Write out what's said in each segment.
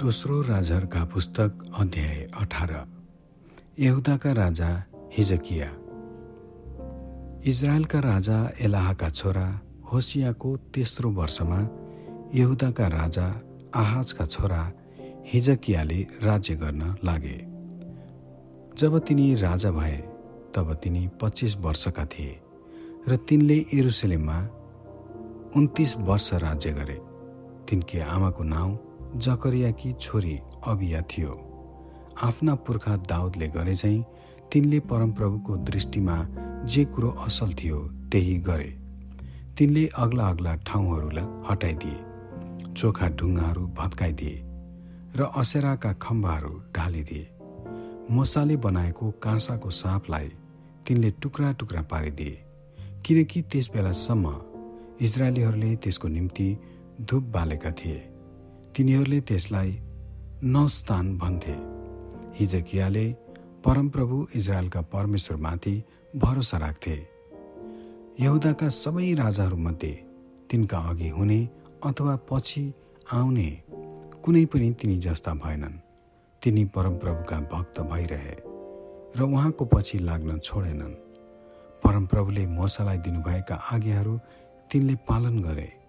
दोस्रो राजाहरूका पुस्तक अध्याय अठार। यहुदाका राजा हिजकिया। इजरायलका राजा एलाहका छोरा होसियाको तेस्रो वर्षमा यहुदाका राजा आहाजका छोरा हिजकियाले राज्य गर्न लागे। जब तिनी राजा भए तब तिनी पच्चिस वर्षका थिए र तिनले एरुसलेममा उन्तिस वर्ष राज्य गरे। तिनकी आमाको नाउँ जकरियाकी छोरी अबिया थियो। आफ्ना पुर्खा दाउदले गरे चाहिँ तिनले परमप्रभुको दृष्टिमा जे कुरो असल थियो त्यही गरे। तिनले अग्ला अग्ला ठाउँहरूलाई हटाइदिए चोखा ढुङ्गाहरू भत्काइदिए र असेराका खम्बाहरू ढालिदिए। मोसाले बनाएको काँसाको सापलाई तिनले टुक्रा टुक्रा पारिदिए किनकि त्यस बेलासम्म इजरायलीहरूले त्यसको निम्ति धुप बालेका थिए। तिनीहरूले त्यसलाई नौस्थान भन्थे। हिजकियाले परमप्रभु इजरायलका परमेश्वरमाथि भरोसा राख्थे। यहुदाका सबै राजाहरूमध्ये तिनका अघि हुने अथवा पछि आउने कुनै पनि तिनी जस्ता भएनन्। तिनी परमप्रभुका भक्त भइरहे र उहाँको पछि लाग्न छोडेनन्। परमप्रभुले मोसालाई दिनुभएका आज्ञाहरू तिनले पालन गरे।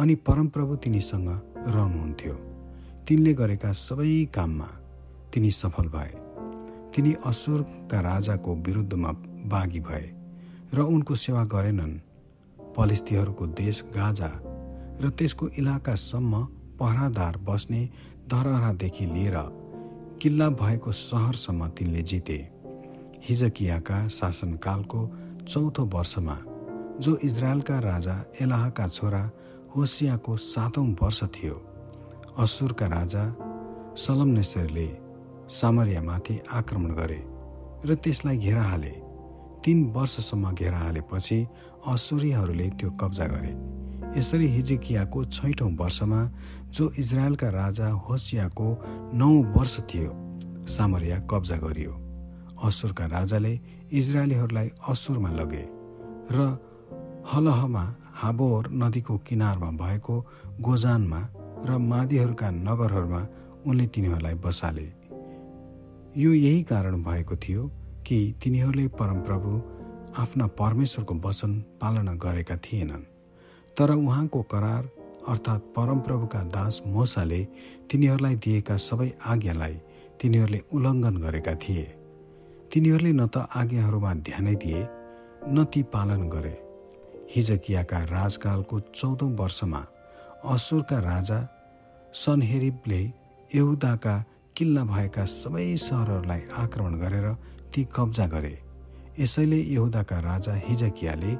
अनि परमप्रभु तिनीसँग रहनुहुन्थ्यो। तिनले गरेका सबै काममा तिनी सफल भए। तिनी असुरका राजाको विरुद्धमा बाघी भए र उनको सेवा गरेनन्। पलिस्तीहरूको देश गाजा र त्यसको इलाकासम्म पहरादार बस्ने धरहरादेखि लिएर किल्ला भएको सहरसम्म तिनले जिते। हिजकियाका शासनकालको चौथो वर्षमा जो इजरायलका राजा एलाहका छोरा होसियाको सातौँ वर्ष थियो। असुरका राजा सलमनेश्वरले सामरियामाथि आक्रमण गरे र त्यसलाई घेरा हाले। तीन वर्षसम्म घेरा हालेपछि असुरीहरूले त्यो कब्जा गरे। यसरी हिजिकियाको छैठौँ वर्षमा जो इजरायलका राजा होसियाको नौ वर्ष थियो सामरिया कब्जा गरियो। असुरका राजाले इजरायलीहरूलाई असुरमा लगे र हलहमा हाबोर नदीको किनारमा भएको गोजानमा र मादीहरूका नगरहरूमा उनले तिनीहरूलाई बसाले। यो यही कारण भएको थियो कि तिनीहरूले परमप्रभु आफ्ना परमेश्वरको वचन पालना गरेका थिएनन्। तर उहाँको करार अर्थात् परमप्रभुका दास मोसाले तिनीहरूलाई दिएका सबै आज्ञालाई तिनीहरूले उल्लङ्घन गरेका थिए। तिनीहरूले न त आज्ञाहरूमा ध्यानै दिए न ती पालन गरे। हिजकियाका राजकालको चौधौँ वर्षमा असुरका राजा सनहेरिबले यहुदाका किल्ला भएका सबै सहरहरूलाई आक्रमण गरेर ती कब्जा गरे। यसैले यहुदाका राजा हिजकियाले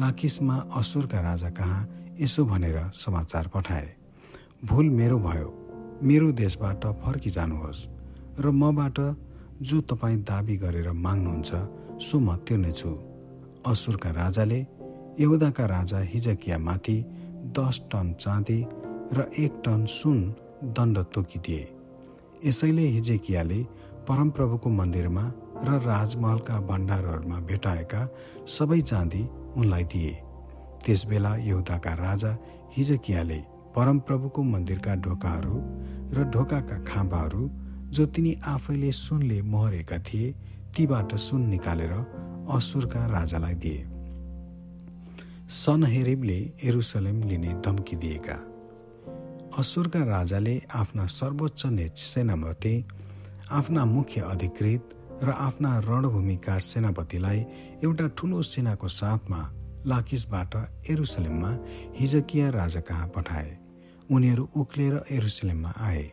लाकिसमा असुरका राजा कहाँ यसो भनेर समाचार पठाए। भुल मेरो भयो मेरो देशबाट फर्किजानुहोस् र मबाट जो तपाईँ दाबी गरेर माग्नुहुन्छ सो म तिर्नेछु। असुरका राजाले यहुदाका राजा हिजकियामाथि दस टन चाँदी र एक टन सुन दण्ड तोकिदिए। यसैले हिजेकियाले परमप्रभुको मन्दिरमा र राजमहलका भण्डारहरूमा भेटाएका सबै चाँदी उनलाई दिए। त्यसबेला यहुदाका राजा हिजकियाले परमप्रभुको मन्दिरका ढोकाहरू र ढोकाका खाँबाहरू जो तिनी आफैले सुनले मोहरेका थिए तीबाट सुन निकालेर असुरका राजालाई दिए। सनहेरिबले एरुसलेम लिने धम्की दिएका। असुरका राजाले आफ्ना सर्वोच्च सेनापति आफ्ना मुख्य अधिकृत र आफ्ना रणभूमिका सेनापतिलाई एउटा ठुलो सेनाको साथमा लाकिसबाट एरुसलेममा हिजकिया राजा कहाँ पठाए। उनीहरू उक्लेर एरुसलेममा आए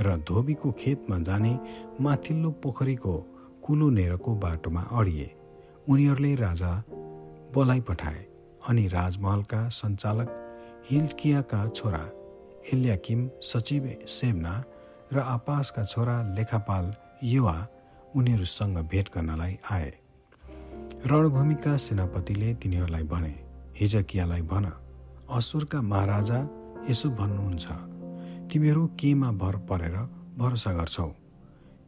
र धोबीको खेतमा जाने माथिल्लो पोखरीको कुलो बाटोमा अडिए। उनीहरूले राजा बोलाइ पठाए। अनि राजमहलका सञ्चालक हिल्कियाका छोरा एल्याकिम सचिव सेमना र आपासका छोरा लेखापाल युवा उनीहरूसँग भेट गर्नलाई आए। रणभूमिका सेनापतिले तिनीहरूलाई भने हिजकियालाई भन असुरका महाराजा यसो भन्नुहुन्छ तिमीहरू केमा भर परेर भरोसा गर्छौ?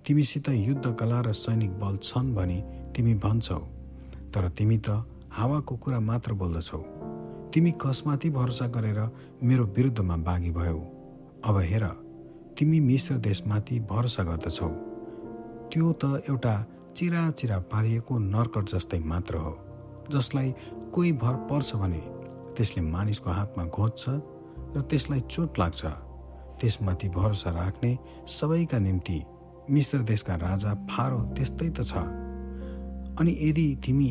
तिमीसित युद्ध कला र सैनिक बल छन् भनी तिमी भन्छौ तर तिमी त हावाको कुरा मात्र बोल्दछौ। तिमी कसमाथि भरोसा गरेर मेरो विरुद्धमा बाघी भयौ। अब हेर तिमी मिश्र देशमाथि भरोसा गर्दछौ। त्यो त एउटा चिरा चिरा पारिएको नर्कट जस्तै मात्र हो जसलाई कोही भर पर्छ भने त्यसले मानिसको हातमा घोज्छ र त्यसलाई चोट लाग्छ। त्यसमाथि भरोसा राख्ने सबैका निम्ति मिश्र देशका राजा फारो त्यस्तै त छ। अनि यदि तिमी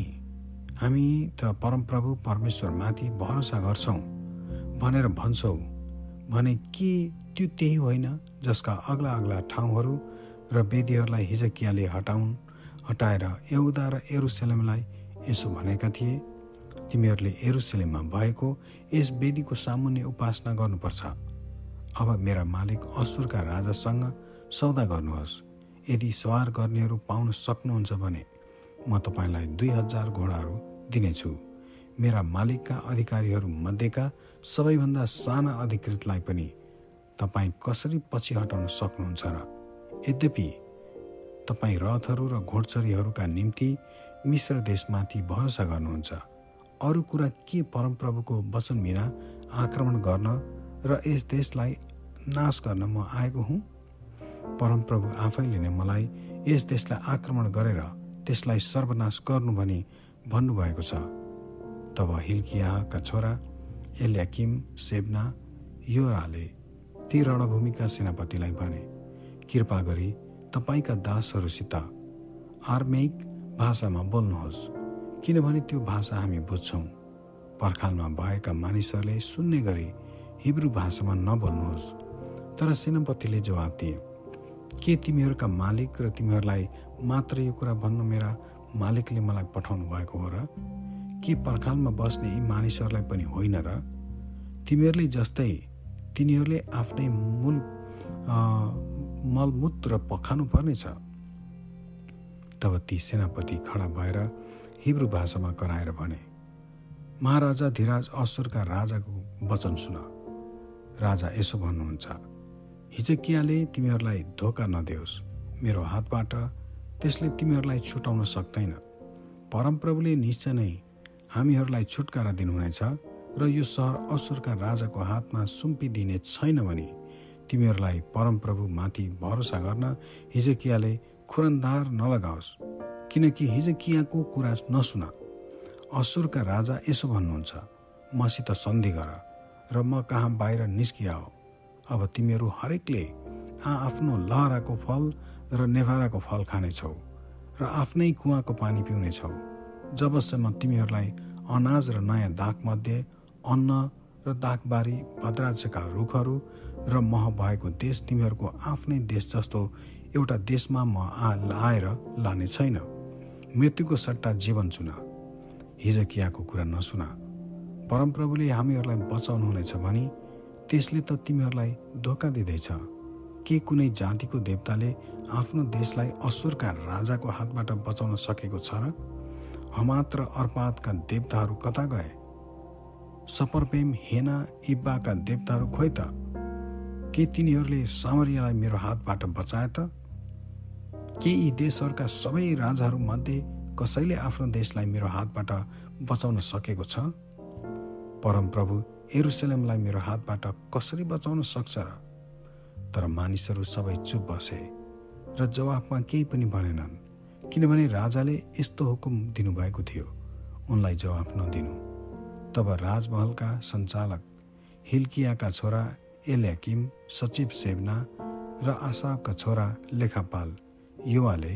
हामी त परमप्रभु परमेश्वरमाथि भरोसा गर्छौँ भनेर भन्छौ। भने के त्यो त्यही होइन जसका अग्ला अग्ला ठाउँहरू र वेदीहरूलाई हिजकियाले हटाउन् हटाएर यहुदा र एरुसेलमलाई यसो भनेका थिए? तिमीहरूले एरुसेलेममा भएको यस वेदीको सामुन्य उपासना गर्नुपर्छ। अब मेरा मालिक असुरका राजासँग सौदा गर्नुहोस्। यदि सवार गर्नेहरू पाउन सक्नुहुन्छ भने म तपाईँलाई दुई हजार घोडाहरू दिनेछु। मेरा मालिकका अधिकारीहरू मध्येका सबैभन्दा साना अधिकृतलाई पनि तपाईँ कसरी पछि हटाउन सक्नुहुन्छ र यद्यपि तपाईँ रथहरू र घोडचरीहरूका निम्ति मिश्र देशमाथि भरोसा गर्नुहुन्छ अरू कुरा के परमप्रभुको वचन बिना आक्रमण गर्न र यस देशलाई नाश गर्न म आएको हुँ? परमप्रभु आफैले नै मलाई यस देशलाई आक्रमण गरेर त्यसलाई सर्वनाश गर्नु भनी भन्नुभएको छ। तब हिल्कियाका छोरा एल्याकिम सेब्ना योराले ती रणभूमिका सेनापतिलाई भने कृपा गरी तपाईँका दासहरूसित आर्मेक भाषामा बोल्नुहोस् किनभने त्यो भाषा हामी बुझ्छौँ। पर्खालमा भएका मानिसहरूले सुन्ने गरी हिब्रू भाषामा नबोल्नुहोस्। तर सेनापतिले जवाब दिए के तिमीहरूका मालिक र तिमीहरूलाई मात्र यो कुरा भन्न मेरा मालिकले मलाई पठाउनु भएको हो र के पर्खालमा बस्ने यी मानिसहरूलाई पनि होइन र तिमीहरूले जस्तै तिनीहरूले आफ्नै मूल मलमूत्र पखानु पर्नेछ तब ती सेनापति खडा भएर हिब्रू भाषामा कराएर भने महाराजा धिराज असुरका राजाको वचन सुन। राजा यसो भन्नुहुन्छ हिजकियाले तिमीहरूलाई धोका नदेओस्। मेरो हातबाट त्यसले तिमीहरूलाई छुटाउन सक्दैन। परमप्रभुले निश्चय नै हामीहरूलाई छुटकारा दिनुहुनेछ र यो सहर असुरका राजाको हातमा सुम्पिदिने छैन भने तिमीहरूलाई परमप्रभु माथि भरोसा गर्न हिजकियाले खुरन्दार नलगाओस्। किनकि हिजकियाको कुरा नसुन। असुरका राजा यसो भन्नुहुन्छ मसित सन्धि गर र म कहाँ बाहिर निस्किआओ अब तिमीहरू हरेकले आ आफ्नो लहराको फल र नेभाराको फल खानेछौ र आफ्नै कुवाको पानी पिउनेछौ। जबसम्म तिमीहरूलाई अनाज र नयाँ दागमध्ये अन्न र दागबारी भद्राक्षका रुखहरू र मह भएको देश तिमीहरूको आफ्नै देश जस्तो एउटा देशमा म आएर लाने छैन। मृत्युको सट्टा जीवन चुन। हिजकियाको कुरा नसुन। परमप्रभुले हामीहरूलाई बचाउनुहुनेछ भने त्यसले त तिमीहरूलाई धोका दिँदैछ। के कुनै जातिको देवताले आफ्नो देशलाई असुरका राजाको हातबाट बचाउन सकेको छ र हमात र अर्पातका देवताहरू कता गए? सपरपेम हेना इब्बाका देवताहरू खोइ त? के तिनीहरूले सामरियालाई मेरो हातबाट बचाए त? के यी देशहरूका सबै राजाहरूमध्ये कसैले आफ्नो देशलाई मेरो हातबाट बचाउन सकेको छ? परमप्रभु एरुसलेमलाई मेरो हातबाट कसरी बचाउन सक्छ र तर मानिसहरू सबै चुप बसे र जवाफमा केही पनि भनेनन् किनभने राजाले यस्तो हुकुम दिनुभएको थियो। उनलाई जवाफ नदिनु। तब राजमहलका सञ्चालक हिल्कियाका छोरा एल्याकिम सचिव सेवना र आसाबका छोरा लेखापाल युवाले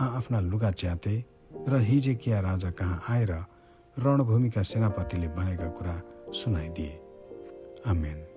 आफ्ना लुगा च्याते र हिजेकिया राजा कहाँ आएर रणभूमिका सेनापतिले भनेका कुरा सुनाइदिए। आमेन।